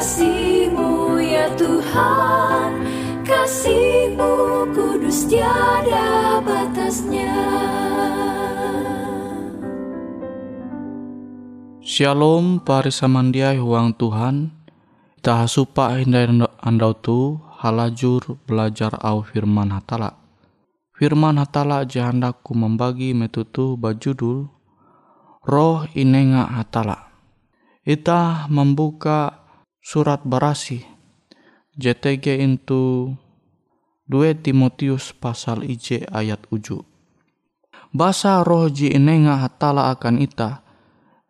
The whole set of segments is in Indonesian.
Kasihmu ya Tuhan Kasihmu kudus tiada batasnya Shalom pari samandiai huang Tuhan. Ita hasupa hindai andau tu halajur belajar au firman hatala. Firman hatala jahandaku membagi metutu bajudul Roh Inenga Hatala. Ita membuka surat barasi JTG itu 2 Timotius pasal IJ ayat uju. Basa roh ji inenga hatala akan ita,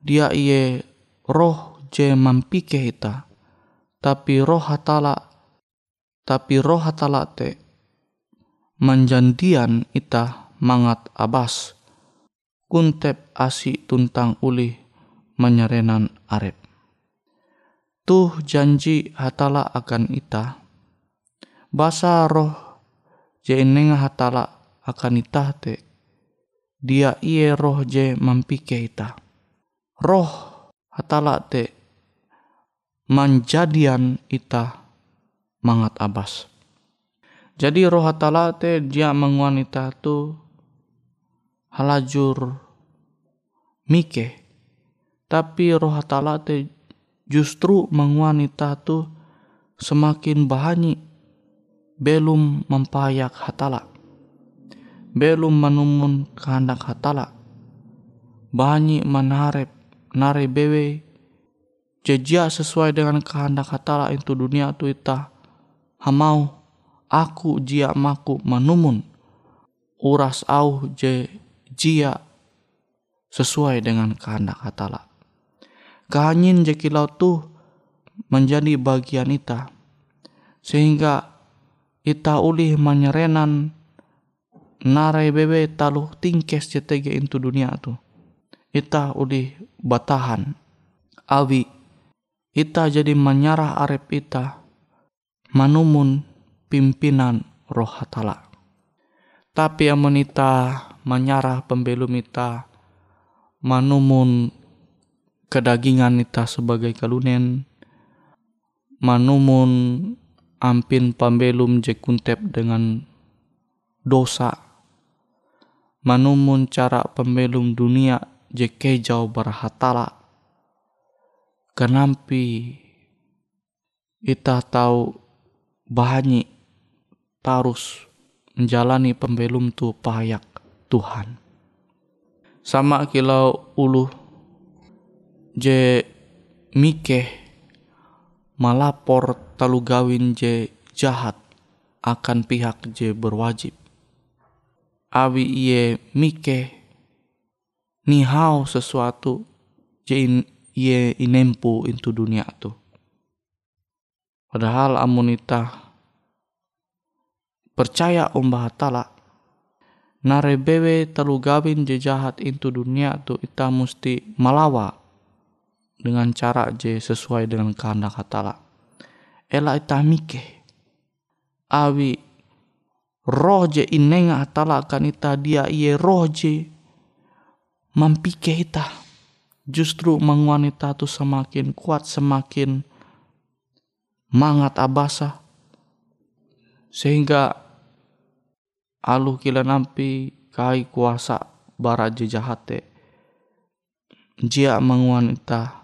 dia iye roh je mampike ita. Tapi roh hatala tapi roh hatala te menjandian ita mangat abas. Kuntep asi tuntang uli menyerenan arep tuh janji hatala akan ita basa roh je nenga hatala akan ita te dia iye roh je mampike ita roh hatala te manjadian ita mangat abas. Jadi roh hatala te dia menguanita tu halajur mike. Tapi roh hatala te justru menguanita tu semakin bahani belum mempayak hatala. Belum menumun kehendak hatala. Banyak menarep nare bewe jejak sesuai dengan kehendak hatala itu dunia tu ita hamau aku jia maku manumun uras au je jia sesuai dengan kehendak hatala kehanyin je kilau tu menjadi bagian ita. Sehingga ita ulih menyerenan nare bebe taluh tingkes JTG itu dunia tu. Ita uli batahan. Awi ita jadi menyarah arep ita manumun pimpinan roh hatala Tapi amonita menyarah pembelum ita manumun kedagingan ita sebagai kalunen. Manumun ampin pembelum je kuntep dengan dosa. Manumun cara pembelum dunia je kejau berhatala. Kenampi ita tahu bahanyi tarus menjalani pembelum tu payak Tuhan. Sama kilau ulu je mikeh malapor talu gawin je jahat akan pihak je berwajib. Awi iye mikeh nihau sesuatu je in, iye inempu into dunia tu. Padahal amunita percaya umbah tala nare bewe telu gawin je jahat itu dunia tu ita musti malawa dengan cara je sesuai dengan kehendak hatala. Ela ita mike awi roh je inenga hatala kan ita dia iye roh je mampike ita. Justru mengwanita tu semakin kuat semakin mangat abasa. Sehingga alu kila nampi kai kuasa baraja jahate jia mengwanita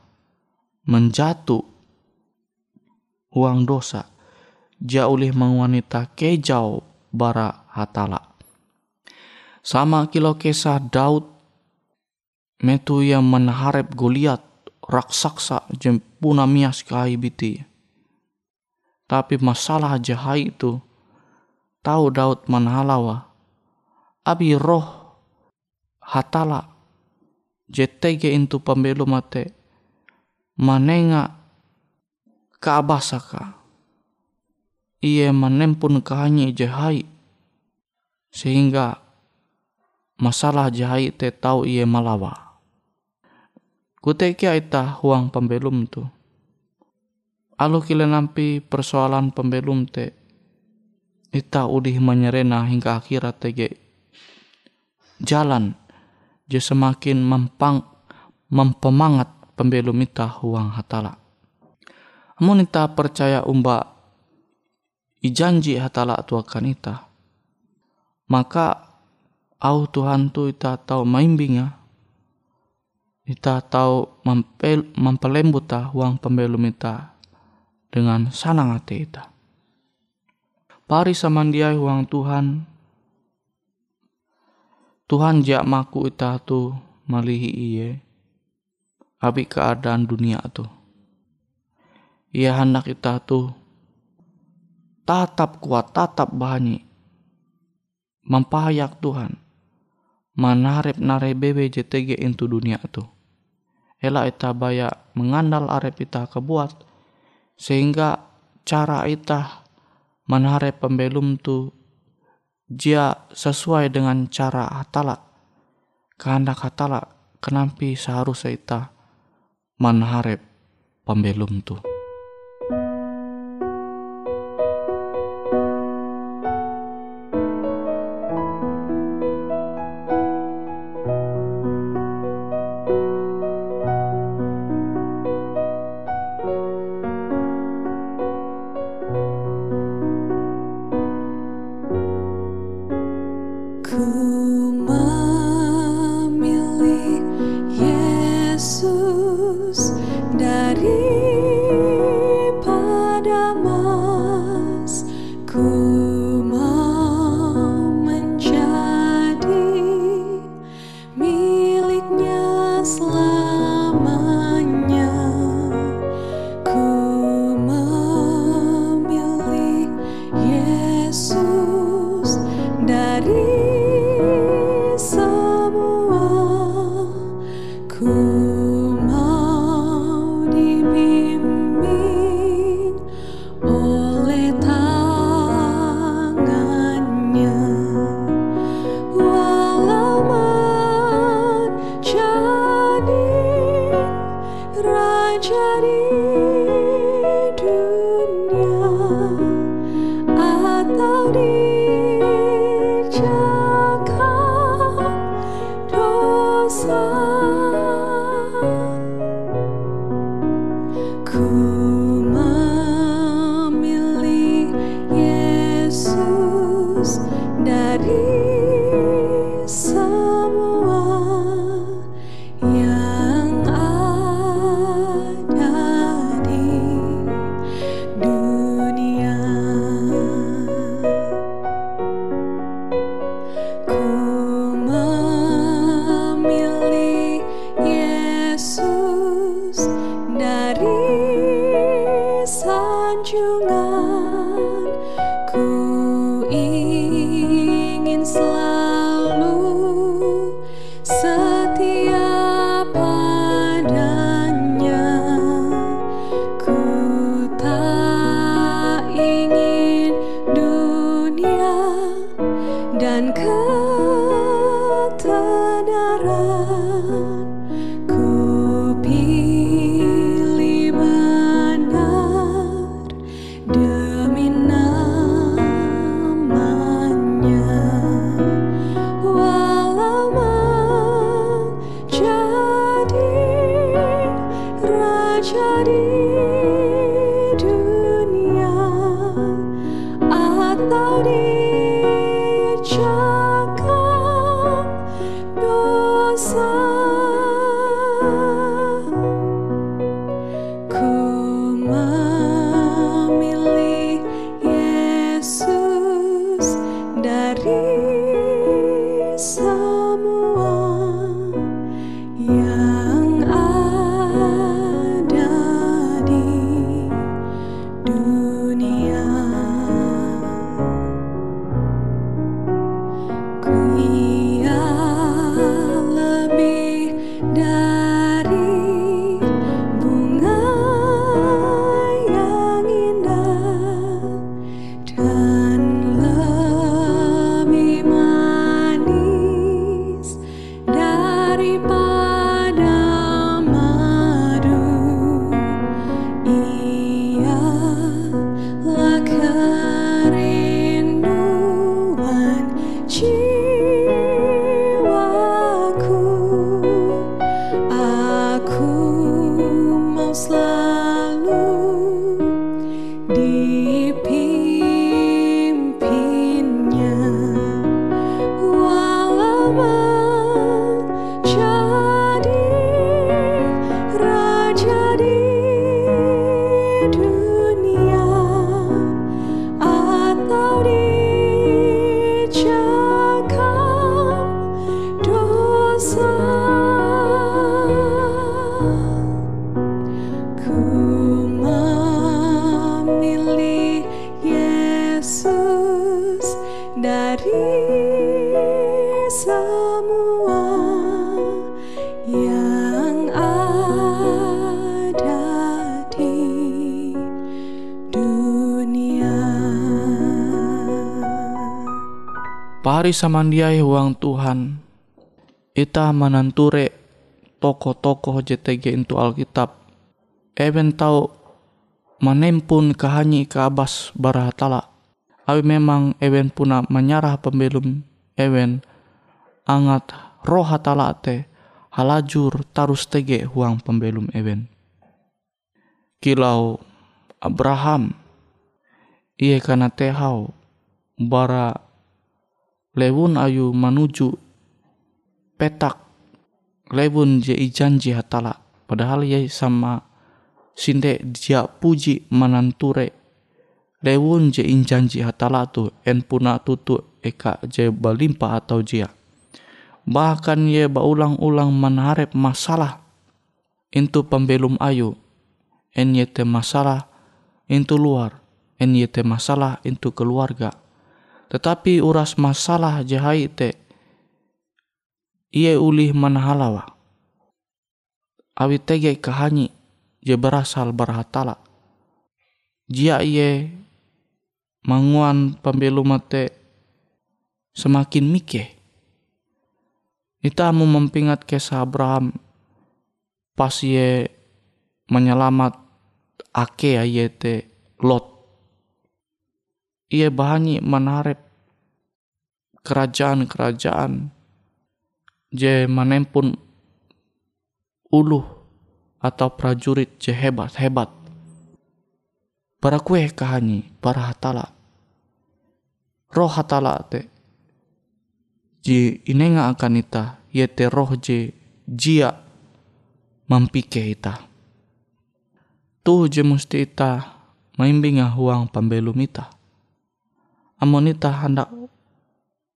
menjatuh uang dosa. Jia ulih mengwanita kejau bara hatala. Sama kilo kisah Daud metu yang menharap Goliat raksasa jempuna mias kai biti. Tapi masalah jahai itu tahu Daud manhalawa. Abi roh hatala jetege intu pembelu mate manenga kaabasaka. Ia menempun kahanya jahai sehingga masalah jahai te tahu ia malawa. Kutekia ita huang pembelum tu. Alu kile nampi persoalan pembelum te ita udih menyerena hingga akhirat tege jalan je semakin mempang mempemangat pembelum ita huang hatala. Amun ita percaya umba ijanji hatala tu akan ita, maka au Tuhan tu ita tahu maimbinga, ita tahu mempelembut huang pembelum ita dengan sanang hati ita. Pari samandiai huang Tuhan. Tuhan jak maku ita tu malihi iye. Abi keadaan dunia tu. Ia hendak ita tu tatap kuat, tatap bahani. Mempahayak Tuhan. Manarep nare bebe into dunia tu. Ela ita baya mengandal arep ita kebuat. Sehingga cara ita manare pembelum tu dia sesuai dengan cara hatala kehendak hatala kenampi seharusnya ita manharep pembelum tu. Pari samandiai huang Tuhan. Ita menanture tokoh-tokoh JTG itu Alkitab. Even tahu menempun kehanyi ke abas barahatala. Awi memang ewen puna menyarah pembelum ewen angat roh hatala te halajur tarus tege huang pembelum ewen. Kilau Abraham ia kana tehau bara lewun ayu menuju petak. Lewun je janji hatala. Padahal ia sama sinde dia puji mananture. Lewun je janji hatala tu en puna tutu eka je balimpa atau jia. Bahkan ye baulang-ulang menharap masalah. Itu pembelum ayu en ye te masalah itu luar. En ye te masalah itu keluarga tetapi uras masalah jahai te ia ulih manahalawa. Awi tege kahanyi je berasal barahatala jia ie manguan pembelum te semakin mike Ita mau mempingat kisah Abraham pas ye menyelamat ake ye te Lot. Ia bahani menarep kerajaan-kerajaan je menempun uluh atau prajurit je hebat-hebat. Para kue kahani, para hatala. Roh hatala te ji inenga akan ita yete roh je jia mampike ita. Tu je musti ita maimbinga huang pembelum ita. Amon ita hendak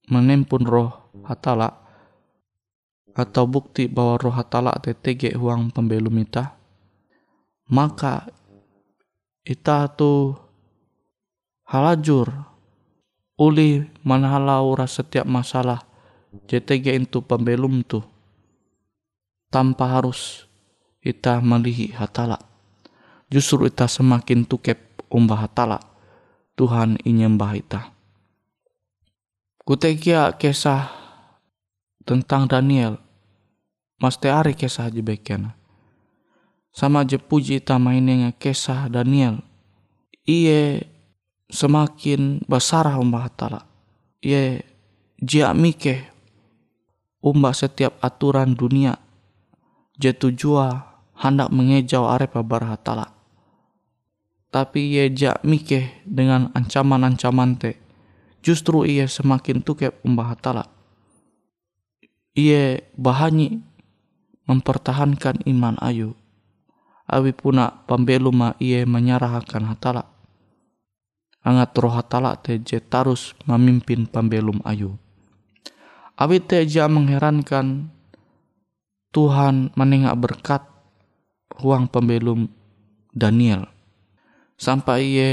menempun roh hatala atau bukti bahwa roh hatala tetege huang pembelum ita, maka ita tu halajur uli manhalau setiap masalah JTG itu pembelum tu tanpa harus ita melihi hatala. Justru ita semakin tukep umbah hatala Tuhan inyembah ita. Kutekia kisah tentang Daniel. Mas ari kisah aja bekiana sama je puji ita mainnya kisah Daniel. Iye semakin besar umbah hatala iye jia mike umbah setiap aturan dunia. Jatuh jua hendak mengejau arepa barahatala. Tapi ia jak mikeh dengan ancaman-ancaman te. Justru ia semakin tukep umbah hatala. Ia bahanyi mempertahankan iman ayu. Awi puna pembeluma ia menyerahkan hatala. Angat roh hatala te tarus memimpin pembelum ayu. Awi teja mengherankan Tuhan menengak berkat ruang pembelum Daniel sampai ia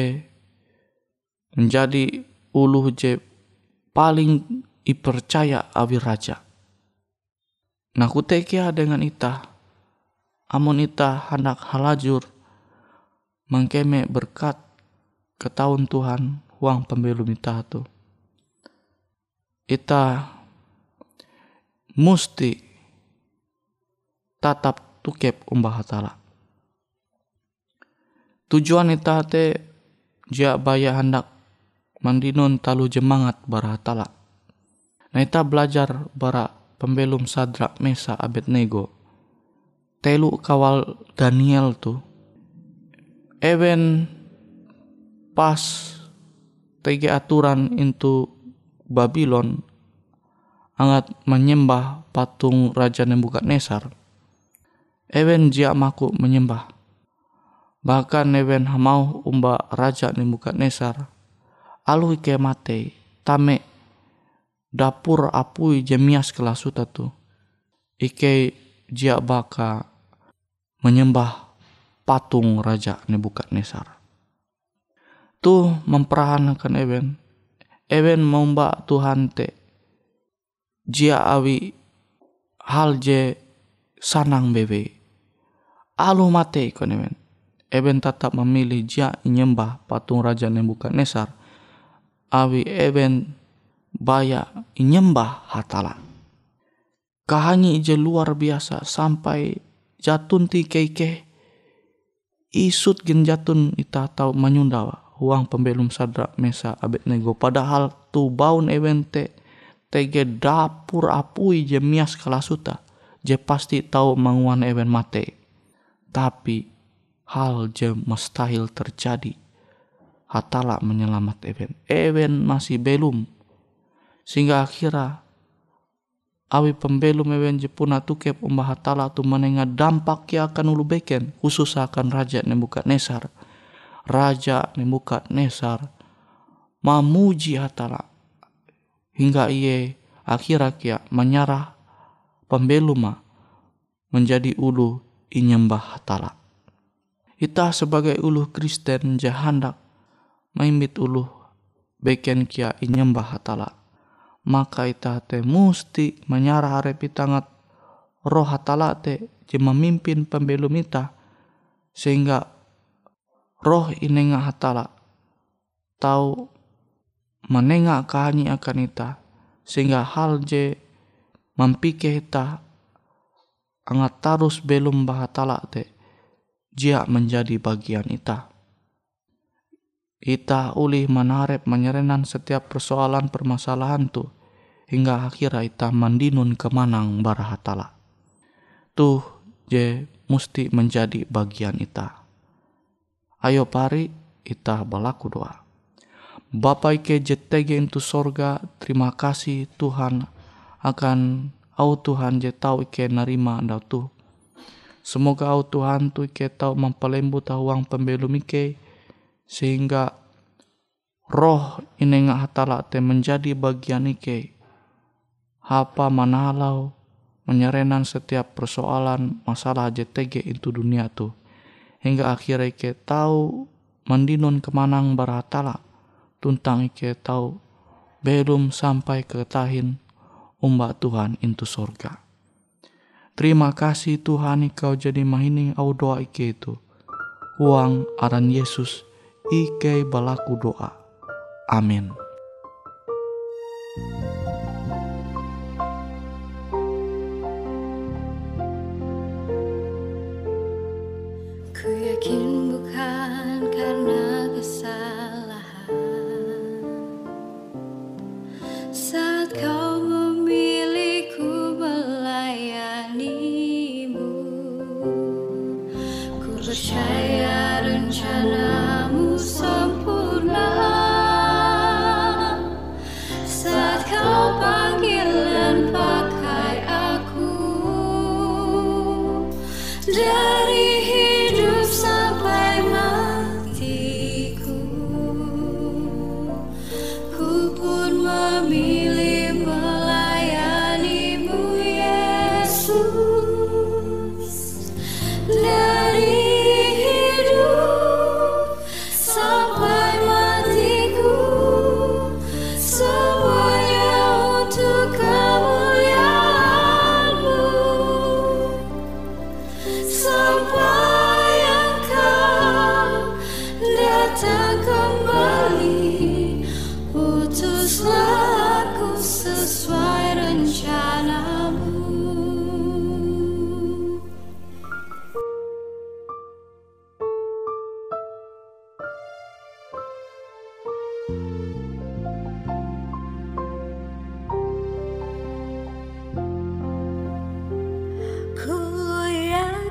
menjadi ulu je paling ipercaya awi raja. Nah kutekia dengan ita, amun ita hendak halajur mengkeme berkat ke tahun Tuhan huang pembelum ita tu. Ita musti tatap tukep umbah hatala. Tujuan ita te jia baya hendak mandinon talu jemangat bara hatala. Nah ita belajar bara pembelum sadrak mesa abednego. Telu kawal Daniel tu even pas tege aturan into Babylon angat menyembah patung Raja Nebukadnezar. Ewen jia maku menyembah. Bahkan ewen mau umba Raja Nebukadnezar. Alu ike mate tame dapur apui jemias kelasuta tu. Ike jia baka menyembah patung Raja Nebukadnezar. Tu memperahanakan ewen. Ewen mbak Tuhan te jia awi hal je sanang bebe. Alu mate ikon eben. Eben tetap memilih jia nyembah patung Raja Nebukadnezar. Awi eben baya nyembah hatala. Kahanyi je luar biasa sampai jatun ti keike isut gen jatun ita tau menyundawa uang pembelum sadra mesa abet nego padahal tu baun evente tege dapur apui je mias kalasuta je pasti tahu manguan ewen mate tapi hal je mustahil terjadi. Hatala menyelamat ewen ewen masih belum. Sehingga akhirnya awi pembelum ewen je puna tukep umbah hatala tu menenga dampak ya akan ulu beken khusus akan raja Nebukadnesar raja Nebukadnesar mamuji hatala. Hingga ia akhir-akhir menyerah pembeluma menjadi ulu inyembah hatala. Ita sebagai ulu Kristen jahandak maimit ulu beken kia inyembah hatala. Maka ita te musti menyarah arepi tangat roh hatala te je memimpin pembelum ita sehingga roh inenga hatala tahu menengak kahani akan ita sehingga hal je mampike ita angat tarus belum bahatala te jia menjadi bagian ita. Ita uli menarep menyerenan setiap persoalan permasalahan tu hingga akhirnya ita mandinun kemanang barahatala. Tuh je musti menjadi bagian ita. Ayo pari ita balaku doa. Bapa ike jetege itu sorga, terima kasih Tuhan akan au Tuhan je tau ike narima andau tu. Semoga au Tuhan tu ike tau mempelembu tahuang pembelum ike sehingga roh ini ngak hatala te menjadi bagian ike. Hapa manalau menyerenan setiap persoalan masalah JTG itu dunia tu. Hingga akhirnya ike tahu mandinun kemanang baratala tuntang ike tahu belum sampai ke tahin umbak Tuhan itu sorga. Terima kasih Tuhan kau jadi mahining au doa ike itu. Uang aran Yesus ike balaku doa. Amin.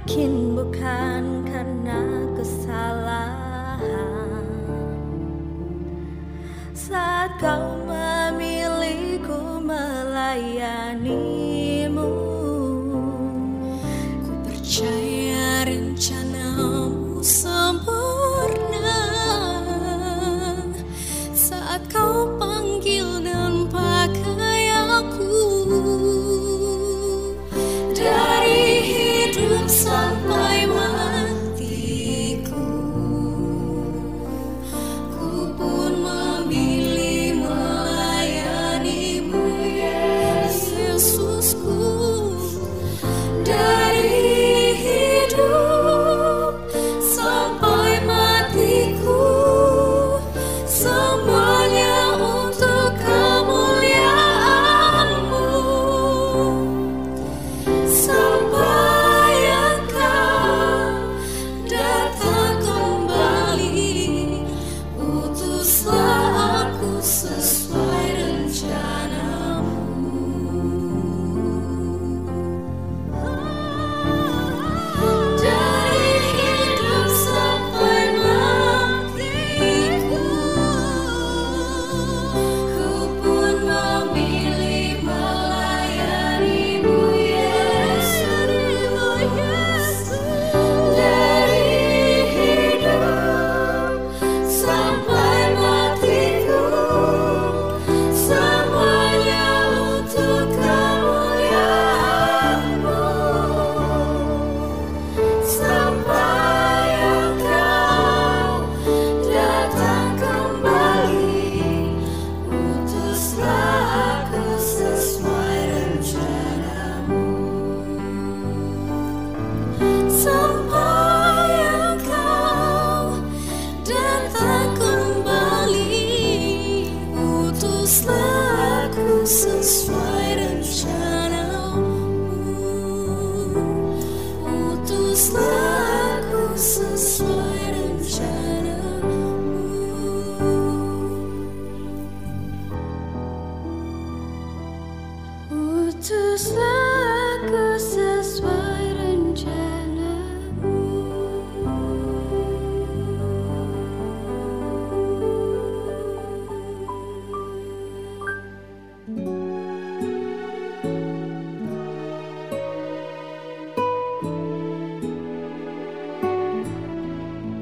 Mungkin bukan karena kesalahan. Saat kau mama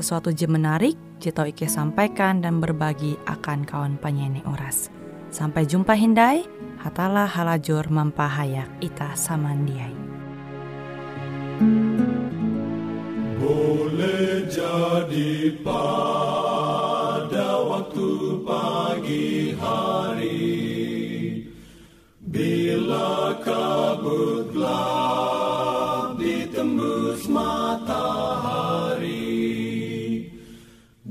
sesuatu je menarik, tau Ike sampaikan dan berbagi akan kawan penyanyi Uras. Sampai jumpa Hindai, hatalah halajur mempahayak ita samandiai. Boleh jadi pada waktu pagi hari Bila kabut gelap ditembus matahari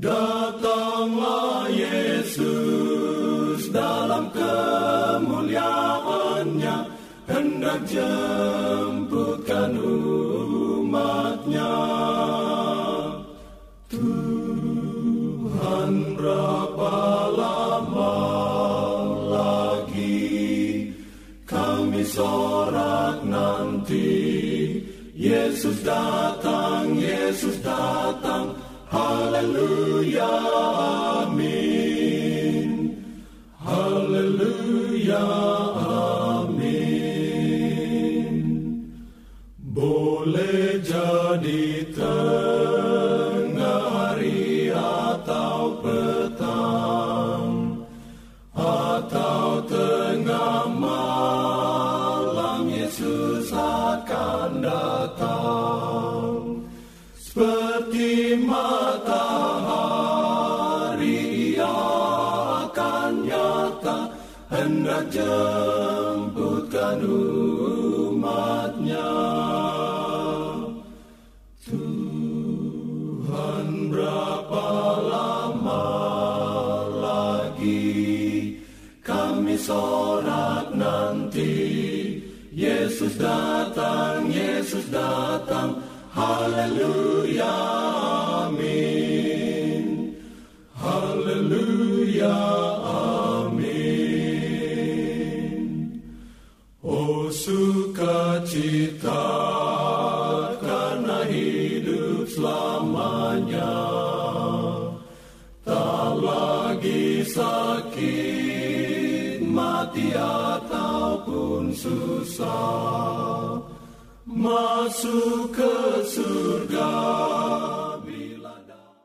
Datanglah Yesus dalam kemuliaannya Hendak jemputkan umatnya. Tuhan berapa lama lagi Kami sorak nanti Yesus datang Haleluya, Hendak jemputkan umatnya. Tuhan berapa lama lagi Kami sorak nanti? Yesus datang, Yesus datang. Haleluya, Masuk ke surga